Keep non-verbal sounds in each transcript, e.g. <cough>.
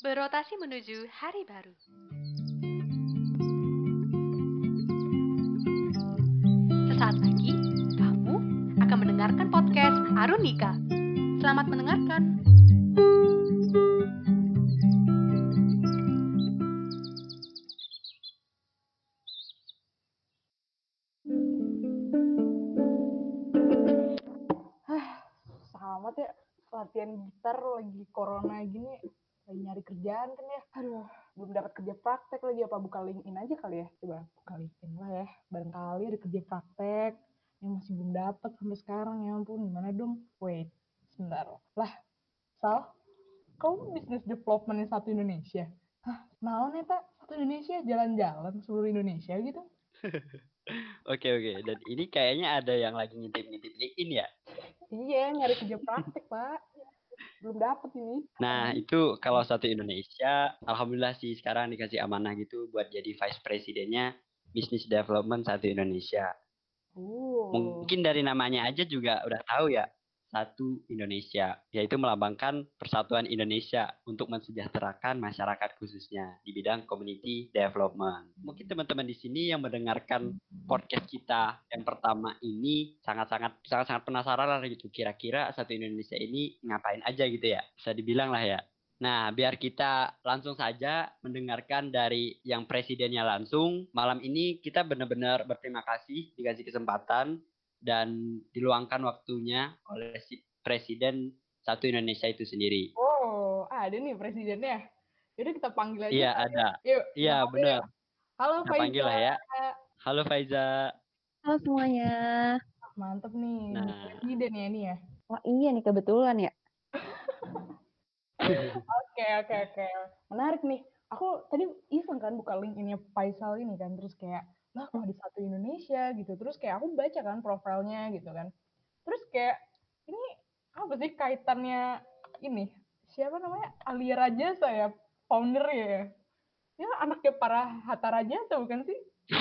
Berotasi menuju hari baru. Sesaat lagi, kamu akan mendengarkan podcast Arunika. Selamat mendengarkan. Praktek lagi apa buka LinkedIn aja kali ya? Coba buka LinkedIn lah ya barangkali ada kerja praktek yang masih belum dapat sampai sekarang ya ampun gimana dong? Wait sebentar. Lah Sal kamu bisnis development satu Indonesia? Hah naon ya tak satu Indonesia jalan-jalan seluruh Indonesia gitu? <laughs> Oke oke, dan ini kayaknya ada yang lagi ngintip-ngintip LinkedIn ya. iya nyari kerja praktek pak belum dapat ini. Nah itu kalau satu Indonesia, alhamdulillah sih sekarang dikasih amanah gitu buat jadi vice presidennya Business Development satu Indonesia. uh Mungkin dari namanya aja juga udah tahu ya, satu Indonesia, yaitu melambangkan persatuan Indonesia untuk mensejahterakan masyarakat khususnya di bidang community development. Mungkin teman-teman di sini yang mendengarkan podcast kita yang pertama ini sangat-sangat sangat-sangat penasaran lah gitu. Kira-kira satu Indonesia ini ngapain aja gitu ya? Bisa dibilang lah ya. Nah biar kita langsung saja mendengarkan dari yang presidennya langsung malam ini kita benar-benar berterima kasih dikasih kesempatan dan diluangkan waktunya oleh si presiden satu Indonesia itu sendiri Oh, ada nih presidennya. Yaudah kita panggil aja. iya ya. ada Yuk. iya benar Halo kita panggil lah ya Faiza. halo Faiza Halo semuanya. Mantep nih. Nah. Presiden ya ini ya. Wah iya nih kebetulan ya. <laughs> Oke, oke, oke. Menarik nih. Aku tadi iseng kan buka link ini Faisal ini kan. Terus kayak, lah kok di satu Indonesia gitu. Terus kayak aku baca kan profilnya gitu kan. Terus kayak, ini apa sih kaitannya ini? Siapa namanya? Alia Rajasa ya? Founder ya? Ya anaknya para Hatta Rajasa bukan sih? <laughs>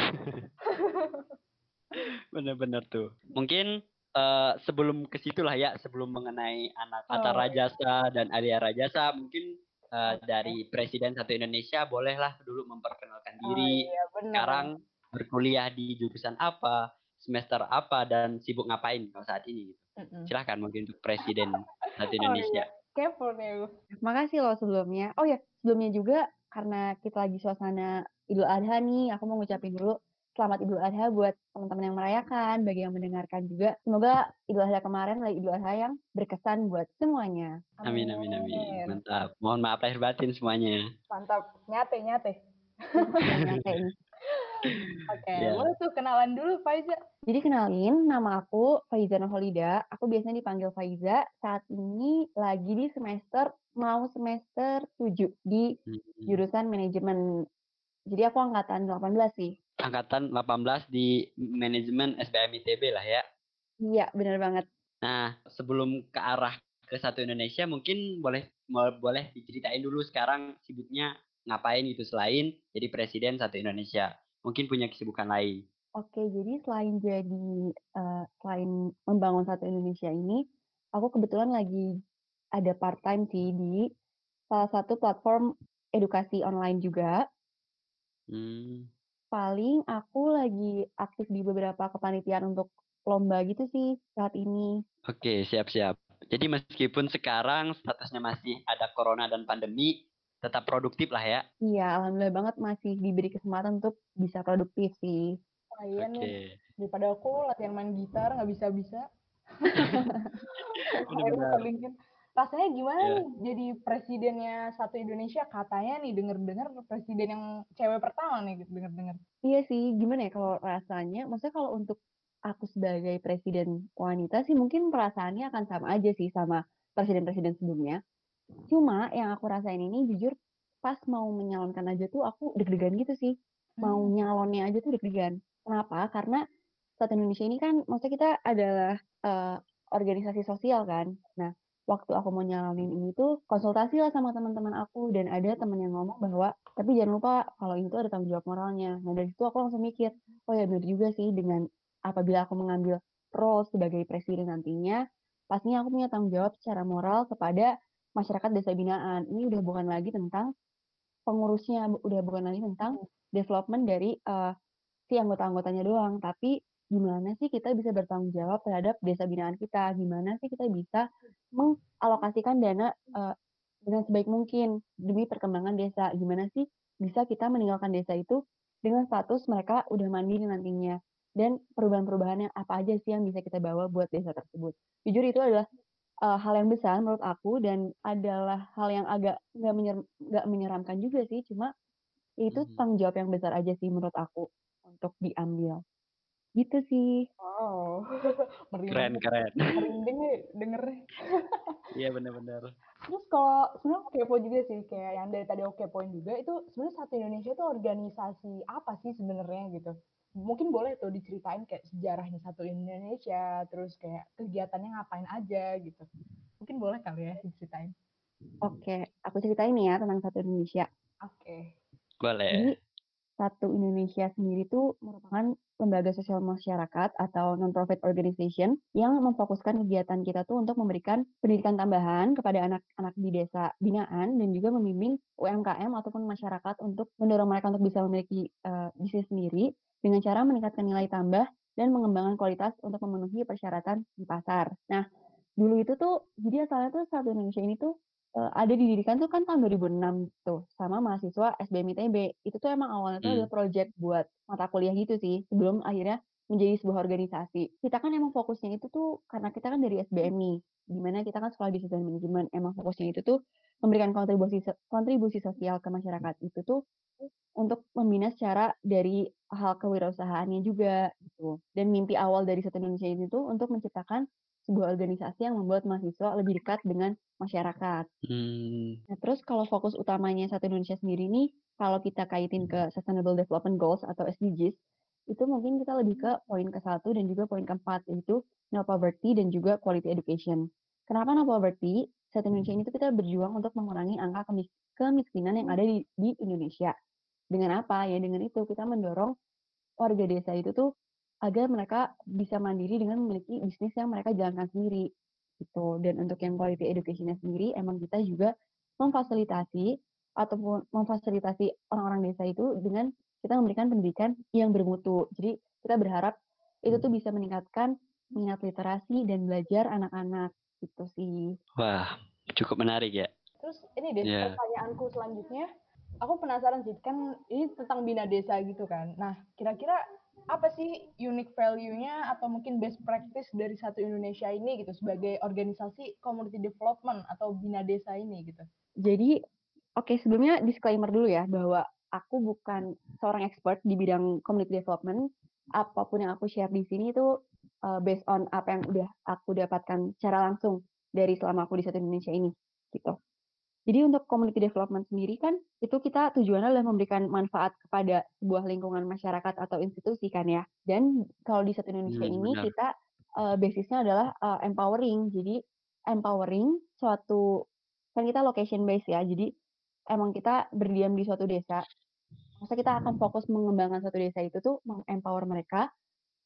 Bener-bener tuh. Mungkin eh, sebelum ke situ lah ya, sebelum mengenai anak Atta Oh, Rajasa dan Alia Rajasa, mungkin eh, dari Presiden satu Indonesia bolehlah dulu memperkenalkan Oh diri. iya benar. Sekarang berkuliah di jurusan apa, semester apa, dan sibuk ngapain kalau saat ini. gitu. Mm-mm. Silahkan mungkin untuk <laughs> Presiden satu Oh Indonesia. iya, kepo nih aku. Makasih loh sebelumnya. Oh ya sebelumnya juga karena kita lagi suasana Idul Adha nih, aku mau ngucapin dulu selamat Idul Adha buat teman-teman yang merayakan, bagi yang mendengarkan juga. Semoga Idul Adha kemarin adalah Idul Adha yang berkesan buat semuanya. Amin, amin, amin. Mantap. Mohon maaf lahir batin semuanya. Mantap, nyate, nyate. Oke, Iya. boleh tuh kenalan dulu Faiza. Jadi kenalin, nama aku Faiza Nurholida. Aku biasanya dipanggil Faiza. Saat ini lagi di semester, mau semester 7 di Hmm. jurusan manajemen. Jadi aku angkatan 18 sih. Angkatan 18 di manajemen SBM ITB lah ya. Iya, bener banget. Nah, sebelum ke arah ke satu Indonesia, mungkin boleh boleh diceritain dulu sekarang sibuknya ngapain gitu selain jadi presiden satu Indonesia. Mungkin punya kesibukan lain. Oke, jadi selain jadi, eh, selain membangun satu Indonesia ini, aku kebetulan lagi ada part-time sih di salah satu platform edukasi online juga. Hmm, Paling aku lagi aktif di beberapa kepanitiaan untuk lomba gitu sih saat ini. Oke, siap-siap. Jadi meskipun sekarang statusnya masih ada corona dan pandemi, tetap produktif lah ya. Iya, alhamdulillah banget masih diberi kesempatan untuk bisa produktif sih. Nih, Oke. daripada aku latihan main gitar nggak bisa-bisa. <laughs> Akhirnya. Rasanya gimana nih jadi presidennya satu Indonesia? Katanya nih denger-dengar presiden yang cewek pertama nih gitu, denger-dengar. Iya sih, gimana ya kalau rasanya, maksudnya kalau untuk aku sebagai presiden wanita sih mungkin perasaannya akan sama aja sih sama presiden-presiden sebelumnya. Cuma yang aku rasain ini jujur pas mau menyalonkan aja tuh aku deg-degan gitu sih. Mau Hmm. nyalonnya aja tuh deg-degan. Kenapa? Karena saat Indonesia ini kan maksudnya kita adalah eh, organisasi sosial kan. Nah, waktu aku mau nyalonin ini tuh konsultasi lah sama teman-teman aku dan ada teman yang ngomong bahwa tapi jangan lupa kalau itu ada tanggung jawab moralnya. Nah, dari situ aku langsung mikir, oh ya benar juga sih dengan apabila aku mengambil role sebagai presiden nantinya, pastinya aku punya tanggung jawab secara moral kepada masyarakat desa binaan. Ini udah bukan lagi tentang pengurusnya, udah bukan lagi tentang development dari uh, si anggota-anggotanya doang, tapi gimana sih kita bisa bertanggung jawab terhadap desa binaan kita? Gimana sih kita bisa mengalokasikan dana uh, dengan sebaik mungkin demi perkembangan desa? Gimana sih bisa kita meninggalkan desa itu dengan status mereka udah mandiri nantinya? Dan perubahan-perubahannya apa aja sih yang bisa kita bawa buat desa tersebut? Jujur itu adalah uh, hal yang besar menurut aku dan adalah hal yang agak nggak menyer menyeramkan juga sih, cuma itu Mhm. tanggung jawab yang besar aja sih menurut aku untuk diambil. Gitu sih. Wow. <laughs> Keren Merinding. keren. Merinding nih dengernya. <laughs> Iya benar-benar. <laughs> Terus kalau sebenarnya aku kepo juga sih kayak yang dari tadi aku kepoin juga itu sebenarnya satu Indonesia itu organisasi apa sih sebenarnya gitu. Mungkin boleh tuh diceritain kayak sejarahnya satu Indonesia, terus kayak kegiatannya ngapain aja gitu. Mungkin boleh kali ya diceritain. Oke, aku ceritain nih ya tentang Satu Indonesia. Oke. Jadi Boleh. Satu Indonesia sendiri itu merupakan lembaga sosial masyarakat atau non-profit organization yang memfokuskan kegiatan kita tuh untuk memberikan pendidikan tambahan kepada anak-anak di desa binaan dan juga membimbing UMKM ataupun masyarakat untuk mendorong mereka untuk bisa memiliki uh, bisnis sendiri dengan cara meningkatkan nilai tambah dan mengembangkan kualitas untuk memenuhi persyaratan di pasar. Nah, dulu itu tuh jadi asalnya tuh Satu Indonesia ini tuh uh, ada didirikan tuh kan tahun 2006 tuh sama mahasiswa SBM ITB. Itu tuh emang awalnya tuh Hmm. ada project buat mata kuliah gitu sih sebelum akhirnya menjadi sebuah organisasi. Kita kan emang fokusnya itu tuh karena kita kan dari SBM nih, di mana kita kan sekolah bisnis dan manajemen. Emang fokusnya itu tuh memberikan kontribusi kontribusi sosial ke masyarakat. Itu tuh untuk membina secara dari hal kewirausahaannya juga gitu. Dan mimpi awal dari Satu Indonesia ini tuh untuk menciptakan sebuah organisasi yang membuat mahasiswa lebih dekat dengan masyarakat. Hmm. Nah, terus kalau fokus utamanya Satu Indonesia sendiri nih, kalau kita kaitin ke Sustainable Development Goals atau SDGs, itu mungkin kita lebih ke poin ke satu dan juga poin keempat, yaitu no poverty dan juga quality education. Kenapa no poverty? Satu Indonesia ini tuh kita berjuang untuk mengurangi angka kemis kemiskinan yang ada di, di Indonesia. Dengan apa? Ya dengan itu kita mendorong warga desa itu tuh agar mereka bisa mandiri dengan memiliki bisnis yang mereka jalankan sendiri gitu. Dan untuk yang quality education-nya sendiri emang kita juga memfasilitasi ataupun memfasilitasi orang-orang desa itu dengan kita memberikan pendidikan yang bermutu. Jadi kita berharap itu tuh bisa meningkatkan minat literasi dan belajar anak-anak gitu sih. Wah, cukup menarik ya. Terus ini deh Iya. pertanyaanku selanjutnya, aku penasaran sih kan ini tentang bina desa gitu kan. Nah, kira-kira apa sih unique value-nya atau mungkin best practice dari satu Indonesia ini gitu sebagai organisasi community development atau bina desa ini gitu. Jadi, oke sebelumnya disclaimer dulu ya bahwa aku bukan seorang expert di bidang community development. Apa pun yang aku share di sini itu uh, based on apa yang udah aku dapatkan secara langsung dari selama aku di satu Indonesia ini gitu. Jadi untuk community development sendiri kan itu kita tujuannya adalah memberikan manfaat kepada sebuah lingkungan masyarakat atau institusi kan ya. Dan kalau di satu Indonesia Hmm, ini benar. kita uh, basisnya adalah uh, empowering. Jadi empowering suatu kan kita location based ya. Jadi emang kita berdiam di suatu desa. Masa kita akan fokus mengembangkan suatu desa itu tuh empower mereka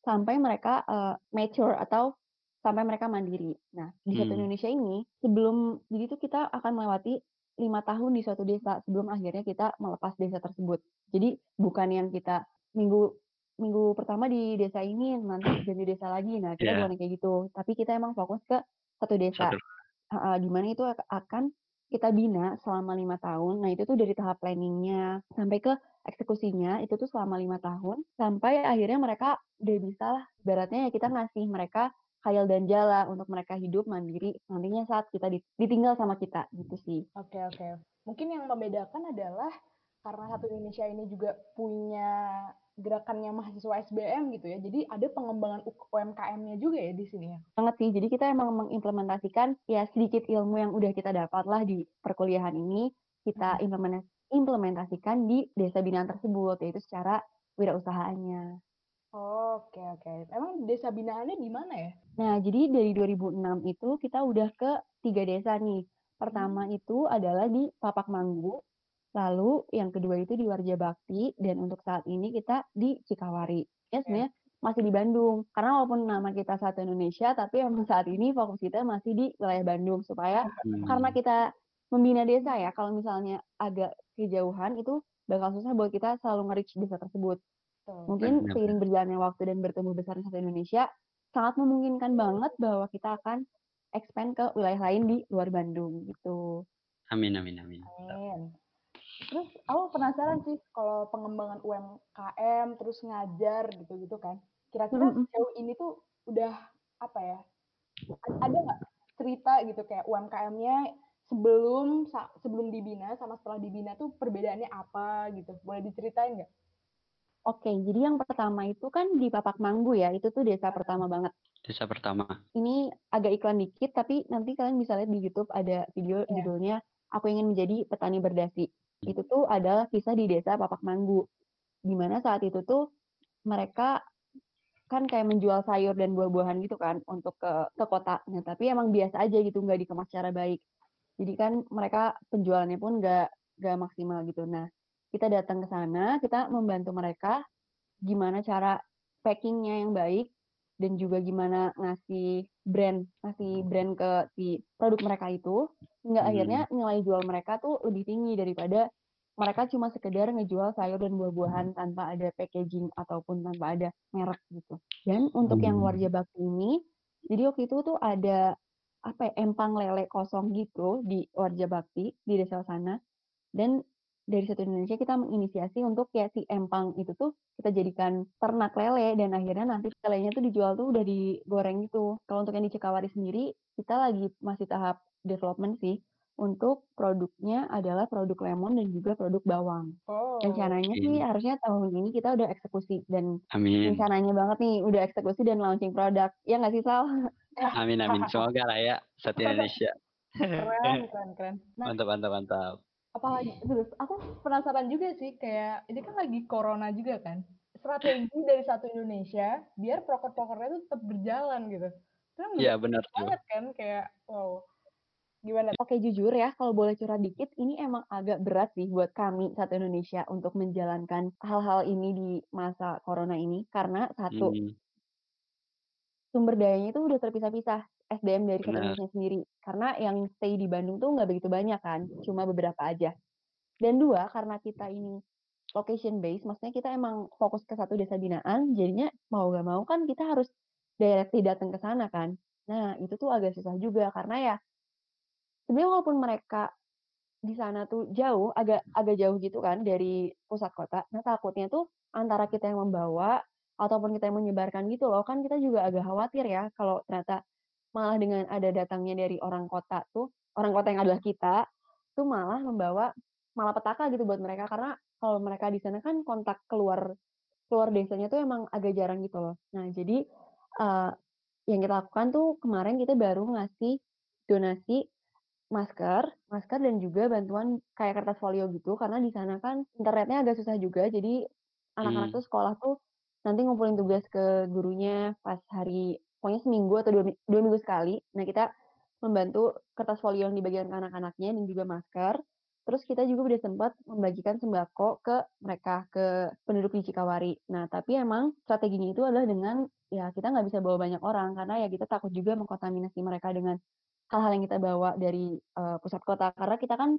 sampai mereka uh, mature atau sampai mereka mandiri. Nah, di satu Hmm. Indonesia ini sebelum jadi tuh kita akan melewati lima tahun di suatu desa sebelum akhirnya kita melepas desa tersebut. Jadi bukan yang kita minggu minggu pertama di desa ini nanti jadi desa lagi. Nah, kita Iya. bukan kayak gitu. Tapi kita emang fokus ke satu desa. Satu. Uh, di mana itu ak- akan kita bina selama lima tahun. Nah, itu tuh dari tahap planningnya sampai ke eksekusinya itu tuh selama lima tahun sampai akhirnya mereka udah bisa lah. Ibaratnya ya kita ngasih mereka khayal dan jala untuk mereka hidup mandiri nantinya saat kita di- ditinggal sama kita gitu sih. Oke, oke. Mungkin yang membedakan adalah karena satu Indonesia ini juga punya gerakannya mahasiswa SBM gitu ya. Jadi ada pengembangan UMKM-nya juga ya di sini ya. banget sih. Jadi kita emang mengimplementasikan ya sedikit ilmu yang udah kita dapat lah di perkuliahan ini kita implemen- implementasikan di desa binaan tersebut yaitu secara wirausahaannya. Oke, oke. Emang desa binaannya di mana ya? Nah, jadi dari 2006 itu kita udah ke tiga desa nih. Pertama itu adalah di Papak Manggu, lalu yang kedua itu di Warja Bakti, dan untuk saat ini kita di Cikawari. Ya sebenarnya masih di Bandung. Karena walaupun nama kita satu Indonesia, tapi emang saat ini fokus kita masih di wilayah Bandung supaya Hmm. karena kita membina desa ya. Kalau misalnya agak kejauhan itu bakal susah buat kita selalu nge-reach desa tersebut. Betul. Mungkin Benar, seiring berjalannya waktu dan bertumbuh besarnya satu Indonesia, sangat memungkinkan banget bahwa kita akan expand ke wilayah lain di luar Bandung gitu. Amin amin amin. Amin. Terus aku penasaran sih kalau pengembangan UMKM terus ngajar gitu-gitu kan. Kira-kira sejauh ini tuh udah apa ya? Ada nggak cerita gitu kayak UMKM-nya sebelum sebelum dibina sama setelah dibina tuh perbedaannya apa gitu? Boleh diceritain nggak? Oke, jadi yang pertama itu kan di Papak Manggu ya, itu tuh desa pertama banget. Desa pertama. Ini agak iklan dikit, tapi nanti kalian bisa lihat di YouTube ada video Iya. judulnya Aku Ingin Menjadi Petani Berdasi. Itu tuh adalah kisah di desa Papak Manggu. Di mana saat itu tuh mereka kan kayak menjual sayur dan buah-buahan gitu kan untuk ke ke kota. Nah, tapi emang biasa aja gitu, nggak dikemas secara baik. Jadi kan mereka penjualannya pun nggak nggak maksimal gitu. Nah, kita datang ke sana, kita membantu mereka gimana cara packingnya yang baik dan juga gimana ngasih brand ngasih brand ke si produk mereka itu hingga Hmm. akhirnya nilai jual mereka tuh lebih tinggi daripada mereka cuma sekedar ngejual sayur dan buah-buahan tanpa ada packaging ataupun tanpa ada merek gitu. Dan untuk yang Hmm. warja bakti ini, jadi waktu itu tuh ada apa ya, empang lele kosong gitu di warja bakti di desa sana. Dan dari satu Indonesia kita menginisiasi untuk ya si empang itu tuh kita jadikan ternak lele dan akhirnya nanti lelenya tuh dijual tuh udah digoreng gitu. Kalau untuk yang di Cikawari sendiri kita lagi masih tahap development sih untuk produknya adalah produk lemon dan juga produk bawang. Oh. Rencananya sih harusnya tahun ini kita udah eksekusi dan Amin. rencananya banget nih udah eksekusi dan launching produk. Ya nggak sih Sal? Amin amin. Semoga lah ya satu <laughs> Indonesia. Keren, keren, keren. Nah, Mantap mantap mantap. Apalagi terus aku penasaran juga sih kayak ini kan lagi corona juga kan. Strategi dari satu Indonesia biar proker-prokernya tuh tetap berjalan gitu. Itu Iya bener benar tuh. banget kan kayak wow gimana? Oke jujur ya kalau boleh curhat dikit ini emang agak berat sih buat kami satu Indonesia untuk menjalankan hal-hal ini di masa corona ini. Karena satu Hmm, sumber dayanya itu udah terpisah-pisah SDM dari. Indonesia sendiri karena yang stay di Bandung tuh nggak begitu banyak kan cuma beberapa aja dan dua karena kita ini location based maksudnya kita emang fokus ke satu desa binaan jadinya mau gak mau kan kita harus directly datang ke sana kan nah itu tuh agak susah juga karena ya sebenarnya walaupun mereka di sana tuh jauh agak agak jauh gitu kan dari pusat kota nah takutnya tuh antara kita yang membawa ataupun kita yang menyebarkan gitu loh kan kita juga agak khawatir ya kalau ternyata malah dengan ada datangnya dari orang kota tuh orang kota yang adalah kita tuh malah membawa malapetaka gitu buat mereka. Karena kalau mereka di sana kan kontak keluar keluar desanya tuh emang agak jarang gitu loh. Nah jadi eh, yang kita lakukan tuh kemarin kita baru ngasih donasi masker, masker dan juga bantuan kayak kertas folio gitu. Karena di sana kan internetnya agak susah juga jadi anak-anak Hmm. tuh sekolah tuh nanti ngumpulin tugas ke gurunya pas hari pokoknya seminggu atau dua, dua minggu sekali. Nah kita membantu kertas folio yang dibagikan ke anak-anaknya dan juga masker. Terus kita juga udah sempat membagikan sembako ke mereka ke penduduk di Cikawari. Nah tapi emang strateginya itu adalah dengan ya kita nggak bisa bawa banyak orang karena ya kita takut juga mengkontaminasi mereka dengan hal-hal yang kita bawa dari eh, pusat kota karena kita kan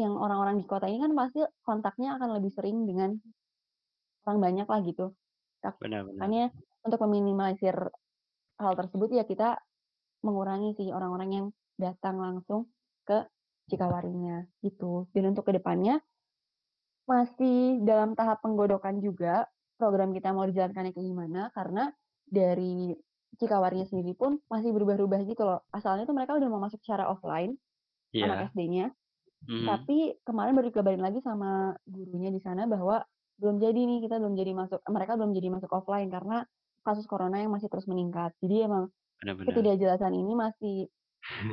yang orang-orang di kota ini kan pasti kontaknya akan lebih sering dengan orang banyak lah gitu. Benar benar. Makanya untuk meminimalisir hal tersebut ya kita mengurangi sih orang-orang yang datang langsung ke Cikawarinya gitu. Dan untuk ke depannya masih dalam tahap penggodokan juga program kita mau dijalankannya kayak gimana karena dari Cikawarinya sendiri pun masih berubah-ubah gitu loh. Asalnya tuh mereka udah mau masuk secara offline Iya. anak SD-nya, Mhm. tapi kemarin baru dikabarin lagi sama gurunya di sana bahwa belum jadi nih kita belum jadi masuk mereka belum jadi masuk offline karena kasus corona yang masih terus meningkat. Jadi emang Benar-benar. ketidakjelasan ini masih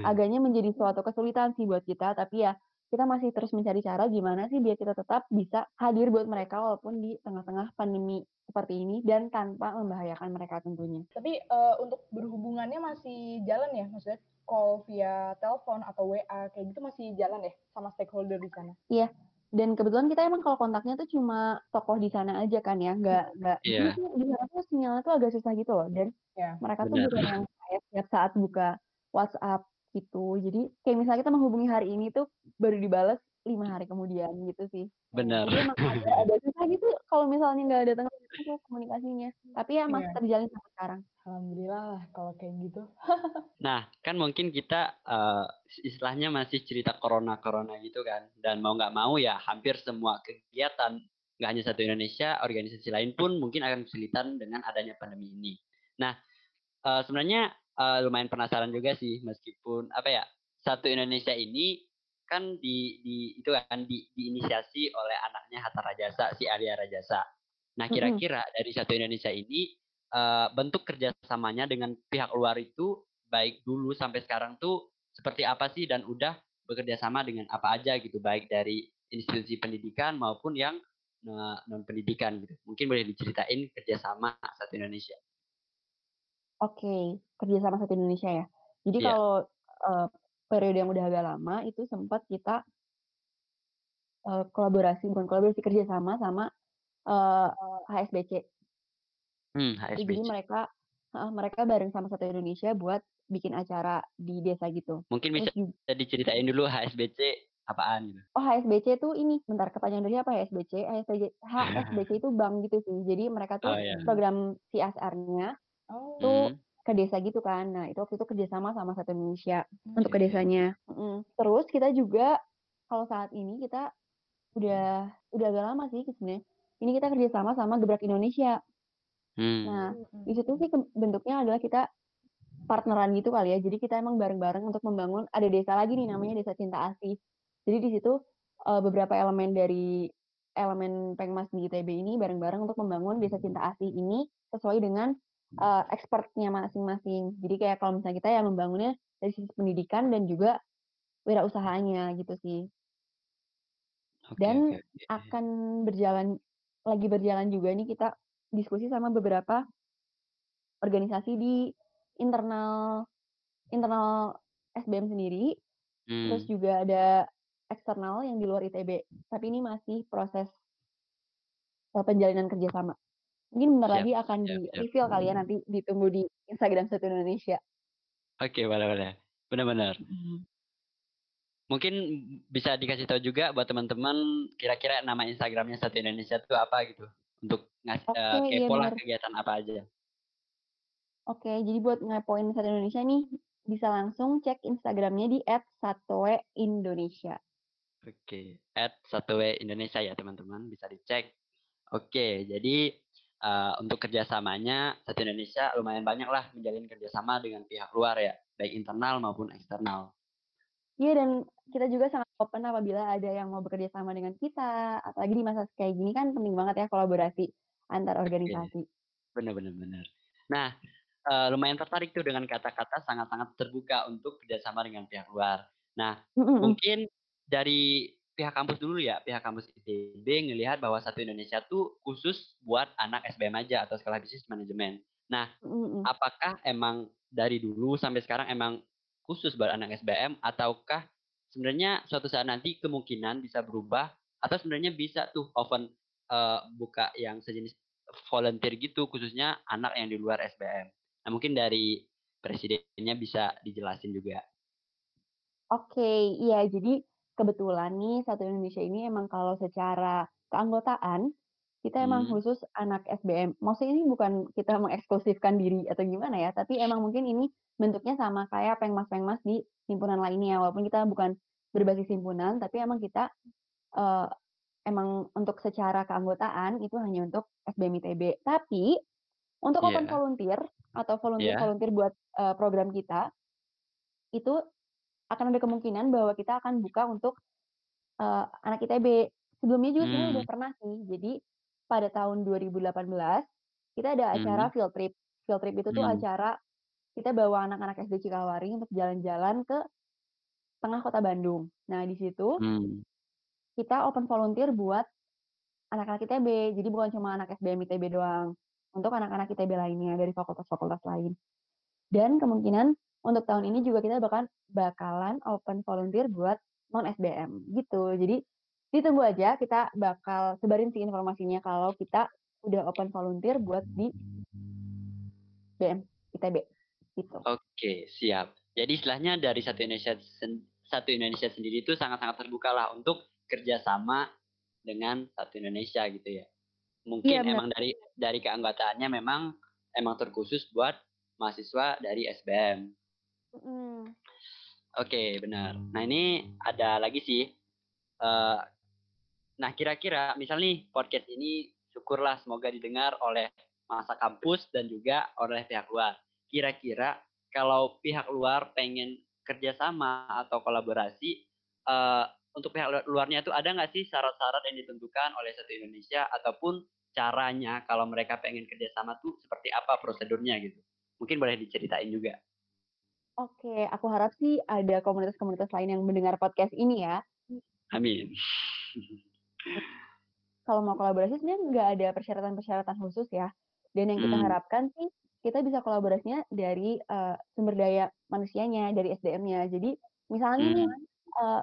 agaknya menjadi suatu kesulitan sih buat kita, tapi ya kita masih terus mencari cara gimana sih biar kita tetap bisa hadir buat mereka walaupun di tengah-tengah pandemi seperti ini dan tanpa membahayakan mereka tentunya. tapi eh, untuk berhubungannya masih jalan ya maksudnya call via telepon atau WA kayak gitu masih jalan ya sama stakeholder di sana Iya. Dan kebetulan kita emang kalau kontaknya tuh cuma tokoh di sana aja kan ya, nggak nggak Iya. jadi tuh di sana tuh sinyalnya tuh agak susah gitu loh. Dan ya mereka tuh Benar. bukan yang kayak setiap saat buka WhatsApp gitu. Jadi kayak misalnya kita menghubungi hari ini tuh baru dibales lima hari kemudian gitu sih. Benar. Jadi ada, <laughs> ada susah gitu kalau misalnya nggak ada tengah tuh komunikasinya. Tapi ya masih Iya. terjalin sampai sekarang. Alhamdulillah lah kalau kayak gitu. <laughs> Nah, kan mungkin kita eh, istilahnya masih cerita corona-corona gitu kan. Dan mau nggak mau ya hampir semua kegiatan, nggak hanya satu Indonesia, organisasi lain pun mungkin akan kesulitan dengan adanya pandemi ini. Nah, eh, sebenarnya eh, lumayan penasaran juga sih meskipun apa ya satu Indonesia ini kan di, di itu kan di, diinisiasi oleh anaknya Hatta Rajasa si Arya Rajasa. Nah kira-kira dari satu Indonesia ini eh, bentuk kerjasamanya dengan pihak luar itu baik dulu sampai sekarang tuh seperti apa sih dan udah bekerja sama dengan apa aja gitu baik dari institusi pendidikan maupun yang non pendidikan gitu. Mungkin boleh diceritain kerjasama satu Indonesia. Oke, kerjasama satu Indonesia ya. Jadi Iya. kalau eh, periode yang udah agak lama itu sempat kita eh, kolaborasi, bukan kolaborasi kerjasama sama eh, HSBC. Hmm, Jadi HSBC. mereka eh, mereka bareng sama satu Indonesia buat bikin acara di desa gitu. Mungkin bisa Terus juga, diceritain dulu HSBC apaan gitu. oh HSBC tuh ini, bentar kepanjangan dari apa HSBC? HSBC, HSBC <laughs> itu bank gitu sih. Jadi mereka tuh Oh ya. program CSR-nya Oh, tuh Hmm, ke desa gitu kan. Nah itu waktu itu kerjasama sama satu Indonesia untuk ke desanya. Mm-mm. Terus kita juga kalau saat ini kita udah udah agak lama sih sebenarnya. Ini kita kerjasama sama Gebrak Indonesia. hmm. Nah mm, di situ sih bentuknya adalah kita partneran gitu kali ya. Jadi kita emang bareng-bareng untuk membangun ada desa lagi nih namanya Desa Cinta Asih. Jadi di situ eh, beberapa elemen dari elemen Pengmas di ITB ini bareng-bareng untuk membangun Desa Cinta Asih ini sesuai dengan eh, expertnya masing-masing. Jadi kayak kalau misalnya kita ya membangunnya dari sisi pendidikan dan juga wirausahanya gitu sih. Oke, Dan akan berjalan lagi berjalan juga nih kita diskusi sama beberapa organisasi di internal internal SBM sendiri, terus Hmm, juga ada eksternal yang di luar ITB. Tapi ini masih proses eh, penjalinan kerjasama. Mungkin bentar siap, lagi akan siap, di siap. reveal kali ya nanti ditunggu di Instagram Satu Indonesia. Oke, boleh, boleh. Benar-benar. Mungkin bisa dikasih tahu juga buat teman-teman kira-kira nama Instagramnya Satu Indonesia itu apa gitu. Untuk ngasih Oke, eh, iya kepo lah benar. kegiatan apa aja. Oke, jadi buat ngepoin Satu Indonesia nih bisa langsung cek Instagramnya di @satoe_indonesia. Oke, at satu W Indonesia ya teman-teman bisa dicek. Oke, jadi eh, untuk kerjasamanya satu Indonesia lumayan banyak lah menjalin kerjasama dengan pihak luar ya, baik internal maupun eksternal. Iya dan kita juga sangat open apabila ada yang mau bekerja sama dengan kita, apalagi di masa kayak gini kan penting banget ya kolaborasi antar organisasi. benar-benar benar. Nah, eh, lumayan tertarik tuh dengan kata-kata sangat-sangat terbuka untuk kerjasama dengan pihak luar. Nah, Mm-mm. mungkin dari pihak kampus dulu ya, pihak kampus ITB ngelihat bahwa satu Indonesia tuh khusus buat anak SBM aja atau sekolah bisnis manajemen. Nah, Mm-mm. apakah emang dari dulu sampai sekarang emang khusus buat anak SBM ataukah sebenarnya suatu saat nanti kemungkinan bisa berubah atau sebenarnya bisa tuh open eh, buka yang sejenis volunteer gitu khususnya anak yang di luar SBM. Nah, mungkin dari presidennya bisa dijelasin juga. Oke, iya jadi kebetulan nih satu Indonesia ini emang kalau secara keanggotaan kita emang Hmm. khusus anak SBM. Maksudnya ini bukan kita mengeksklusifkan diri atau gimana ya, tapi emang mungkin ini bentuknya sama kayak pengmas-pengmas di himpunan lainnya. Walaupun kita bukan berbasis himpunan, tapi emang kita eh, emang untuk secara keanggotaan itu hanya untuk SBM ITB. Tapi untuk open Iya. volunteer atau Iya. volunteer-volunteer buat eh, program kita itu akan ada kemungkinan bahwa kita akan buka untuk eh, anak ITB. Sebelumnya juga sebenarnya udah Hmm. pernah sih. Jadi pada tahun 2018 kita ada acara Hmm. field trip. Field trip itu tuh Hmm. acara kita bawa anak-anak SD Cikawari untuk jalan-jalan ke tengah kota Bandung. Nah, di situ Hmm. kita open volunteer buat anak-anak ITB. Jadi bukan cuma anak SBM ITB doang. Untuk anak-anak ITB lainnya dari fakultas-fakultas lain. Dan kemungkinan untuk tahun ini juga kita bakal bakalan open volunteer buat non SBM gitu. Jadi ditunggu aja kita bakal sebarin sih informasinya kalau kita udah open volunteer buat di BM ITB gitu. Oke, siap. Jadi istilahnya dari satu Indonesia satu Indonesia sendiri itu sangat-sangat terbuka lah untuk kerjasama dengan satu Indonesia gitu ya. Mungkin benar. emang dari dari keanggotaannya memang emang terkhusus buat mahasiswa dari SBM. Oke, benar. Nah, ini ada lagi sih. Eh, nah, kira-kira misal nih podcast ini syukurlah semoga didengar oleh masa kampus dan juga oleh pihak luar. Kira-kira kalau pihak luar pengen kerjasama atau kolaborasi, eh, untuk pihak lu- luarnya itu ada nggak sih syarat-syarat yang ditentukan oleh satu Indonesia ataupun caranya kalau mereka pengen kerjasama tuh seperti apa prosedurnya gitu? Mungkin boleh diceritain juga. Oke, aku harap sih ada komunitas-komunitas lain yang mendengar podcast ini ya. Amin. Kalau mau kolaborasi sebenarnya nggak ada persyaratan-persyaratan khusus ya. Dan yang kita Hmm. harapkan sih kita bisa kolaborasinya dari eh, sumber daya manusianya, dari SDM-nya. Jadi misalnya nih Hmm. eh,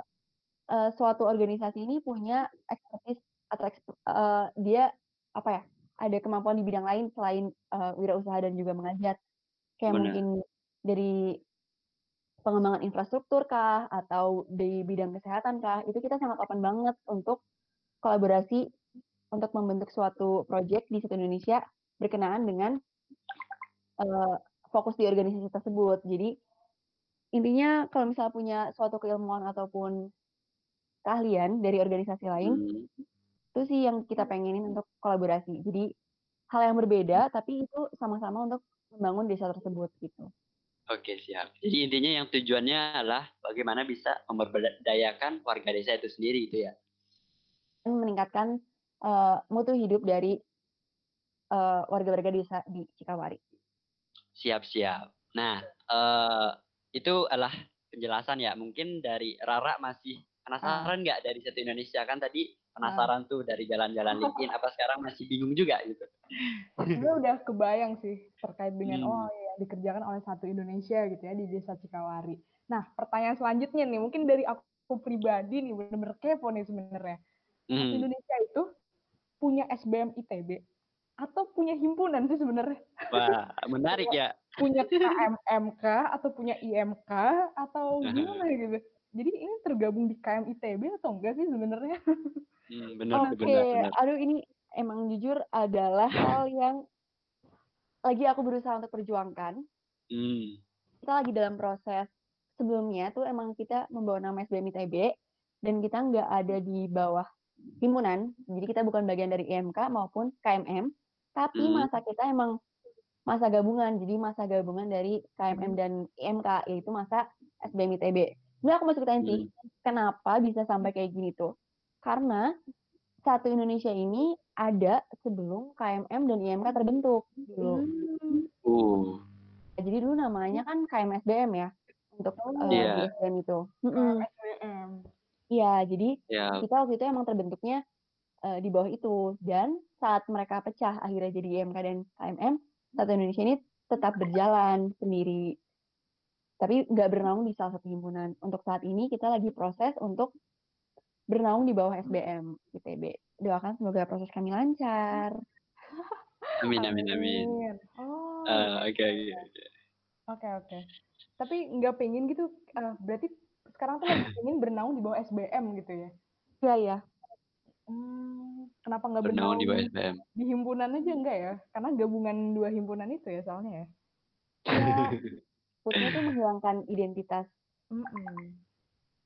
eh, suatu organisasi ini punya expertise atau eh, dia apa ya ada kemampuan di bidang lain selain eh, wirausaha dan juga mengajar. Kayak Benar. mungkin dari pengembangan infrastruktur kah atau di bidang kesehatan kah itu kita sangat open banget untuk kolaborasi untuk membentuk suatu project di satu Indonesia berkenaan dengan eh, fokus di organisasi tersebut. Jadi intinya kalau misalnya punya suatu keilmuan ataupun keahlian dari organisasi lain Hmm. itu sih yang kita pengenin untuk kolaborasi. Jadi hal yang berbeda tapi itu sama-sama untuk membangun desa tersebut gitu. Oke, siap. Jadi intinya yang tujuannya adalah bagaimana bisa memberdayakan warga desa itu sendiri gitu ya. Meningkatkan eh, mutu hidup dari eh, warga-warga desa di Cikawari. Siap-siap. Nah, eh itu adalah penjelasan ya. Mungkin dari Rara masih penasaran nggak dari satu Indonesia kan tadi penasaran tuh dari jalan-jalan LinkedIn apa sekarang masih bingung juga gitu. gue udah kebayang sih terkait dengan Hmm. oh ya dikerjakan oleh satu Indonesia gitu ya di desa Cikawari. Nah pertanyaan selanjutnya nih mungkin dari aku pribadi nih bener-bener kepo nih sebenarnya. Hmm. Indonesia itu punya SBM ITB atau punya himpunan sih sebenarnya? Wah, menarik ya. <laughs> Punya KMMK atau punya IMK atau gimana gitu? Jadi ini tergabung di KM ITB atau enggak sih sebenarnya? Hmm, benar, Oke, benar, benar. aduh ini emang jujur adalah hal yang lagi aku berusaha untuk perjuangkan. Hmm. Kita lagi dalam proses sebelumnya tuh emang kita membawa nama SBM ITB dan kita nggak ada di bawah himpunan, jadi kita bukan bagian dari IMK maupun KMM, tapi Hmm. masa kita emang masa gabungan, jadi masa gabungan dari KMM dan IMK yaitu masa SBM ITB. Sebenarnya aku mau ceritain sih, Hmm. kenapa bisa sampai kayak gini tuh. Karena satu Indonesia ini ada sebelum KMM dan IMK terbentuk dulu. Uh. Jadi dulu namanya kan KMSBM ya untuk eh, Iya. di SBM itu. SBM. Iya, jadi Ya, kita waktu itu emang terbentuknya eh, di bawah itu dan saat mereka pecah akhirnya jadi IMK dan KMM, satu Indonesia ini tetap berjalan sendiri. Tapi nggak bernaung di salah satu himpunan. Untuk saat ini kita lagi proses untuk bernaung di bawah SBM ITB. Doakan semoga proses kami lancar. <laughs> amin, amin, amin. Oh, Eh, Oke, oke, oke. oke oke. Tapi nggak pengen gitu, eh, berarti sekarang tuh pengen bernaung di bawah SBM gitu ya? Iya, iya. Hmm, kenapa nggak Bernaung bernaung di bawah SBM. di himpunan aja enggak ya? Karena gabungan dua himpunan itu ya soalnya ya. <laughs> Ya, takutnya tuh menghilangkan identitas Mm-mm.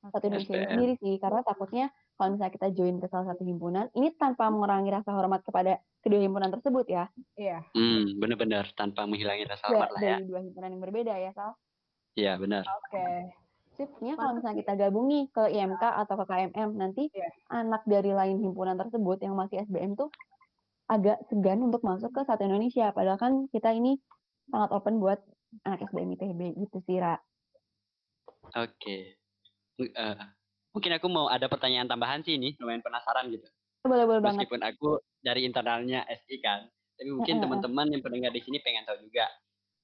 Satu Indonesia ini sendiri sih karena takutnya kalau misalnya kita join ke salah satu himpunan ini tanpa mengurangi rasa hormat kepada kedua himpunan tersebut ya Iya. Hmm, benar-benar tanpa menghilangi rasa Ya, hormat lah ya. dari dua himpunan yang berbeda ya Sal Iya, benar. Oke. Sip. Artinya kalau misalnya kita gabung nih ke IMK atau ke KMM nanti Iya. anak dari lain himpunan tersebut yang masih SBM tuh agak segan untuk masuk ke satu Indonesia padahal kan kita ini sangat open buat anak SBM ITB gitu sih Ra Oke. M- eh, mungkin aku mau ada pertanyaan tambahan sih ini, lumayan penasaran gitu. boleh boleh banget Meskipun aku dari internalnya SI kan, tapi mungkin teman-teman yang pendengar di sini pengen tahu juga.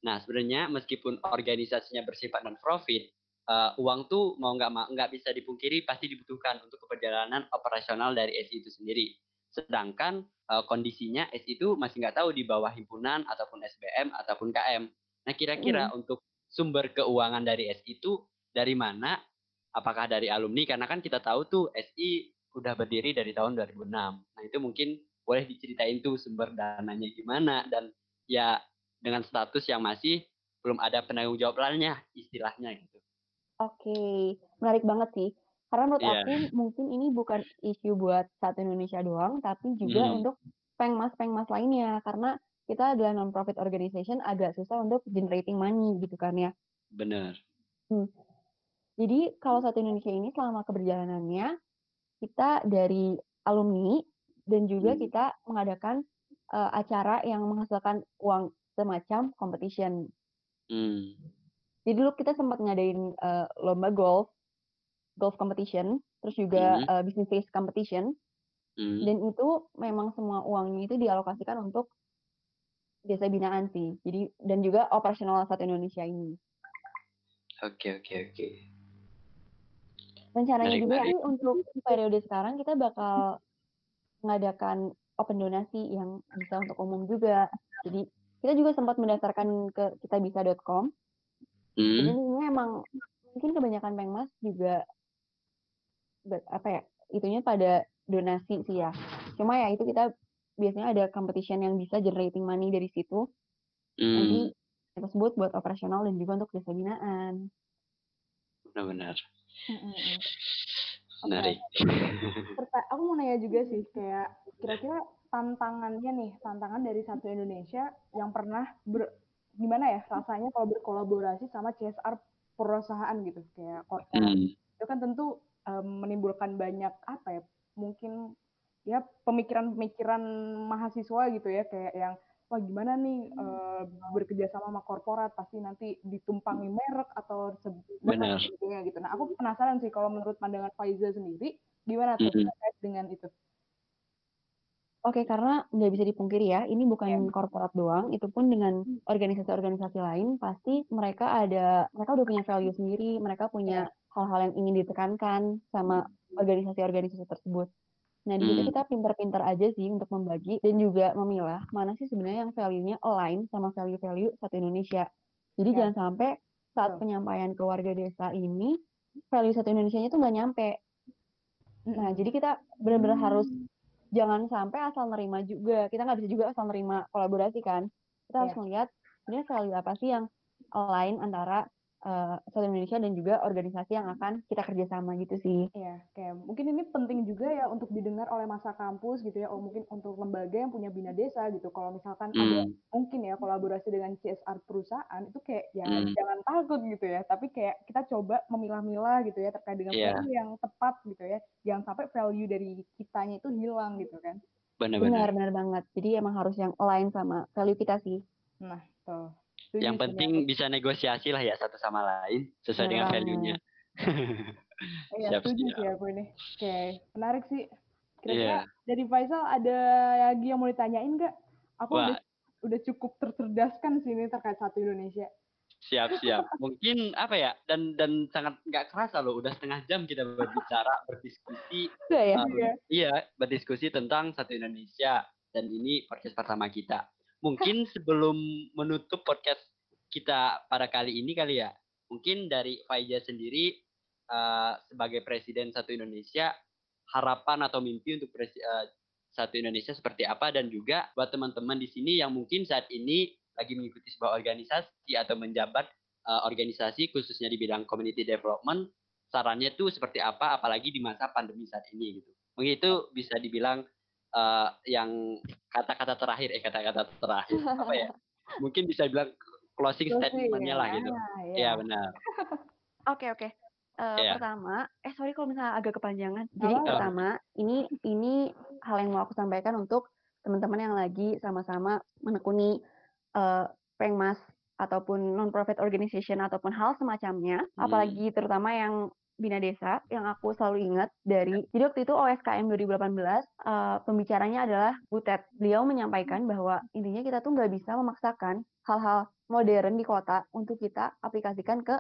Nah, sebenarnya meskipun organisasinya bersifat non profit, eh, uang tuh mau nggak nggak bisa dipungkiri pasti dibutuhkan untuk keperjalanan operasional dari SI itu sendiri. Sedangkan eh, kondisinya SI itu masih nggak tahu di bawah himpunan ataupun SBM ataupun KM. Nah, kira-kira untuk sumber keuangan dari SI itu dari mana? Apakah dari alumni? Karena kan kita tahu tuh SI udah berdiri dari tahun 2006. Nah itu mungkin boleh diceritain tuh sumber dananya gimana dan ya dengan status yang masih belum ada penanggung jawabannya istilahnya gitu. Oke, menarik banget sih. Karena menurut Iya. aku mungkin ini bukan isu buat satu Indonesia doang, tapi juga Hmm. untuk pengmas-pengmas lainnya. Karena kita adalah non-profit organization agak susah untuk generating money gitu kan ya. Bener. Jadi kalau satu Indonesia ini selama keberjalanannya kita dari alumni dan juga Hmm. kita mengadakan eh, acara yang menghasilkan uang semacam competition. Hmm. Jadi dulu kita sempat ngadain eh, lomba golf, golf competition, terus juga Mhm. eh, business case competition, Hmm. dan itu memang semua uangnya itu dialokasikan untuk desa binaan sih. Jadi dan juga operasional satu Indonesia ini. Oke oke oke. Rencananya juga sih untuk periode sekarang kita bakal mengadakan open donasi yang bisa untuk umum juga. Jadi kita juga sempat mendaftarkan ke kitabisa.com. Jadi Hmm. ini emang mungkin kebanyakan pengmas juga apa ya itunya pada donasi sih ya. Cuma ya itu kita biasanya ada competition yang bisa generating money dari situ. Hmm. Nanti kita sebut buat operasional dan juga untuk desa binaan. Benar-benar. Mm-mm. Menarik. Perta- aku mau nanya juga sih kayak kira-kira tantangannya nih tantangan dari satu Indonesia yang pernah ber gimana ya rasanya kalau berkolaborasi sama CSR perusahaan gitu kayak korporat Hmm. itu kan tentu em, menimbulkan banyak apa ya mungkin ya pemikiran-pemikiran mahasiswa gitu ya kayak yang wah gimana nih eh, bekerja sama sama korporat pasti nanti ditumpangi merek atau sebagainya gitu. Nah aku penasaran sih kalau menurut pandangan Faiza sendiri gimana tuh Mm-mm. terkait dengan itu? Oke, karena nggak bisa dipungkiri ya, ini bukan Iya. korporat doang, itu pun dengan organisasi-organisasi lain, pasti mereka ada, mereka udah punya value sendiri, mereka punya hal-hal yang ingin ditekankan sama organisasi-organisasi tersebut. Nah, di situ Hmm. kita pinter-pinter aja sih untuk membagi dan juga memilah mana sih sebenarnya yang value-nya align sama value-value satu Indonesia. Jadi Ya. jangan sampai saat Betul. penyampaian ke warga desa ini, value satu Indonesia-nya tuh nggak nyampe. Nah, jadi kita benar-benar harus jangan sampai asal nerima juga. Kita nggak bisa juga asal nerima kolaborasi kan. Kita harus Iya. melihat sebenarnya value apa sih yang align antara eh, satu Indonesia dan juga organisasi yang akan kita kerjasama gitu sih. Iya, kayak mungkin ini penting juga ya untuk didengar oleh masa kampus gitu ya, oh mungkin untuk lembaga yang punya bina desa gitu. Kalau misalkan ada Hmm. mungkin ya kolaborasi dengan CSR perusahaan itu kayak ya Hmm. jangan takut gitu ya, tapi kayak kita coba memilah-milah gitu ya terkait dengan value yang tepat gitu ya. Jangan sampai value dari kitanya itu hilang gitu kan. Benar-benar. Benar, banget. Jadi emang harus yang align sama value kita sih. Nah, tuh. Setuju Yang penting bisa negosiasi lah ya satu sama lain sesuai Benar dengan value-nya. <laughs> Iya, Siap, setuju siap. sih aku ini. Oke, menarik sih. Kira-kira Iya. dari Faisal ada lagi yang mau ditanyain nggak? Aku Wah. udah udah cukup tercerdaskan sih ini terkait satu Indonesia. Siap, siap. Mungkin apa ya? Dan dan sangat nggak kerasa loh, udah setengah jam kita berbicara, berdiskusi, Udah ya? um, Iya. iya, berdiskusi tentang satu Indonesia. Dan ini podcast pertama kita. Mungkin sebelum menutup podcast kita pada kali ini kali ya, mungkin dari Faiza sendiri uh, sebagai presiden satu Indonesia, harapan atau mimpi untuk presi- uh, satu Indonesia seperti apa dan juga buat teman-teman di sini yang mungkin saat ini lagi mengikuti sebuah organisasi atau menjabat uh, organisasi khususnya di bidang community development, sarannya tuh seperti apa apalagi di masa pandemi saat ini gitu. Mungkin bisa dibilang uh, yang kata-kata terakhir eh kata-kata terakhir apa ya? <laughs> Mungkin bisa bilang closing Closing, statement-nya lah gitu. Ah, Iya iya. benar. <laughs> Oke oke. Eh, Iya. Pertama, eh sorry kalau misalnya agak kepanjangan. Jadi apa-apa. pertama, ini ini hal yang mau aku sampaikan untuk teman-teman yang lagi sama-sama menekuni eh, pengmas ataupun non-profit organization ataupun hal semacamnya, Hmm. apalagi terutama yang Bina Desa yang aku selalu ingat dari jadi waktu itu OSKM 2018 eh, pembicaranya adalah Butet. Beliau menyampaikan bahwa intinya kita tuh nggak bisa memaksakan hal-hal modern di kota untuk kita aplikasikan ke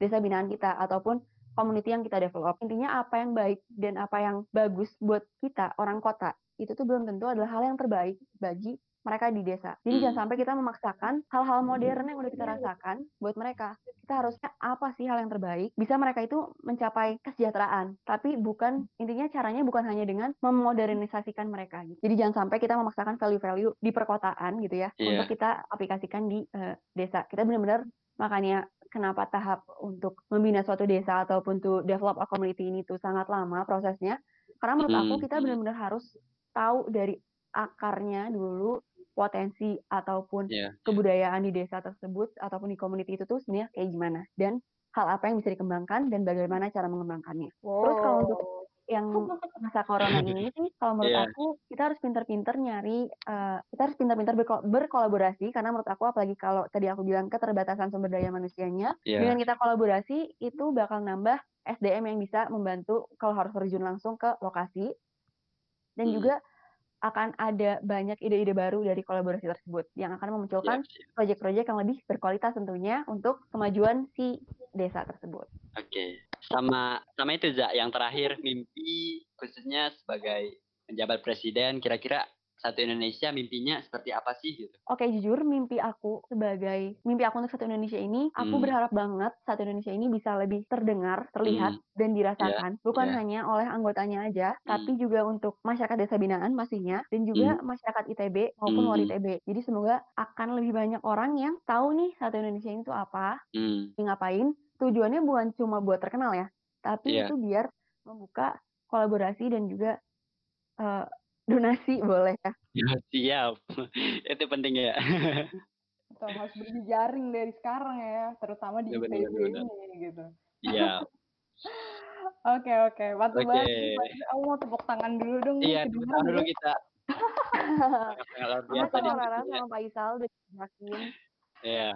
desa binaan kita ataupun community yang kita develop. Intinya apa yang baik dan apa yang bagus buat kita orang kota itu tuh belum tentu adalah hal yang terbaik bagi mereka di desa. Jadi Hmm. jangan sampai kita memaksakan hal-hal modern yang udah kita rasakan buat mereka. Kita harusnya apa sih hal yang terbaik? Bisa mereka itu mencapai kesejahteraan, tapi bukan intinya caranya bukan hanya dengan memodernisasikan mereka. Gitu. Jadi jangan sampai kita memaksakan value-value di perkotaan gitu ya Iya. untuk kita aplikasikan di eh, desa. Kita benar-benar makanya kenapa tahap untuk membina suatu desa ataupun to develop a community ini tuh sangat lama prosesnya. Karena menurut aku Hmm. kita benar-benar harus tahu dari akarnya dulu potensi ataupun Iya. kebudayaan di desa tersebut ataupun di community itu tuh sebenarnya kayak gimana dan hal apa yang bisa dikembangkan dan bagaimana cara mengembangkannya. Terus kalau untuk yang masa corona ini sih kalau menurut Iya. aku kita harus pinter-pinter nyari eh, kita harus pinter-pinter berko- berkolaborasi karena menurut aku apalagi kalau tadi aku bilang keterbatasan sumber daya manusianya Iya. dengan kita kolaborasi itu bakal nambah SDM yang bisa membantu kalau harus terjun langsung ke lokasi dan Hmm. juga akan ada banyak ide-ide baru dari kolaborasi tersebut yang akan memunculkan Siap, siap. proyek-proyek yang lebih berkualitas tentunya untuk kemajuan si desa tersebut. Oke. Sama sama itu Za, yang terakhir mimpi khususnya sebagai penjabat presiden kira-kira satu Indonesia mimpinya seperti apa sih gitu. Oke, jujur mimpi aku sebagai mimpi aku untuk satu Indonesia ini, aku Hmm. berharap banget satu Indonesia ini bisa lebih terdengar, terlihat, dan dirasakan, bukan iya. hanya oleh anggotanya aja, tapi juga untuk masyarakat desa binaan pastinya, dan juga masyarakat ITB maupun luar Hmm. ITB. Jadi semoga akan lebih banyak orang yang tahu nih satu Indonesia ini tuh apa, Hmm. ngapain. Tujuannya bukan cuma buat terkenal ya, tapi Iya. itu biar membuka kolaborasi dan juga eh, donasi boleh ya. Ya, siap. <laughs> itu penting ya. Betul, harus berjejaring dari sekarang ya, terutama di Ya, benar, benar. ini gitu. Iya. <laughs> Oke oke, mantap Oke. banget. Aku mau tepuk tangan dulu dong. Iya, tepuk tangan dulu kita. <laughs> Luar Sama biasa sama Rara sama Faisal udah jelasin. Iya.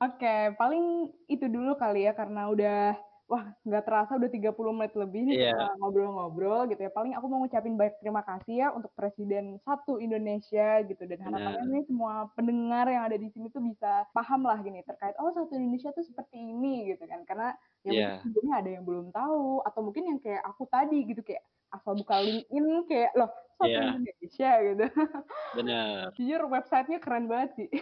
Oke, paling itu dulu kali ya karena udah wah nggak terasa udah 30 menit lebih nih Iya. kita ngobrol-ngobrol gitu ya. Paling aku mau ngucapin banyak terima kasih ya untuk Presiden satu Indonesia gitu dan harapannya Benar. nih semua pendengar yang ada di sini tuh bisa paham lah gini terkait oh satu Indonesia tuh seperti ini gitu kan. Karena ya Iya. mungkin sebelumnya ada yang belum tahu atau mungkin yang kayak aku tadi gitu kayak asal buka LinkedIn kayak loh satu Iya. Indonesia gitu. Benar. Jujur websitenya keren banget sih. <laughs>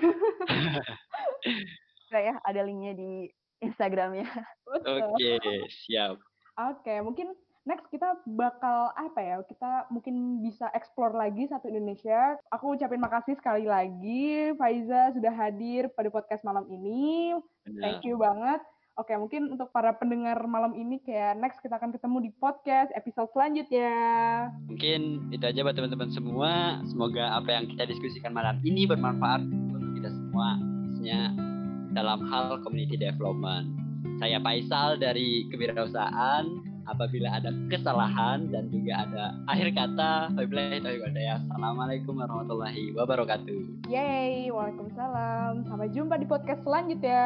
Udah ya, ada linknya di Instagramnya. Oke, <laughs> siap. Oke, mungkin next kita bakal apa ya? Kita mungkin bisa explore lagi satu Indonesia. Aku ucapin makasih sekali lagi Faiza sudah hadir pada podcast malam ini. Benar. Thank you banget. Oke, mungkin untuk para pendengar malam ini kayak next kita akan ketemu di podcast episode selanjutnya. Mungkin itu aja buat teman-teman semua. Semoga apa yang kita diskusikan malam ini bermanfaat untuk kita semua, khususnya dalam hal community development. Saya Faisal dari Kewirausahaan. Apabila ada kesalahan dan juga ada akhir kata, wabillahi hidayah. Assalamualaikum warahmatullahi wabarakatuh. Yeay, waalaikumsalam. Sampai jumpa di podcast selanjutnya.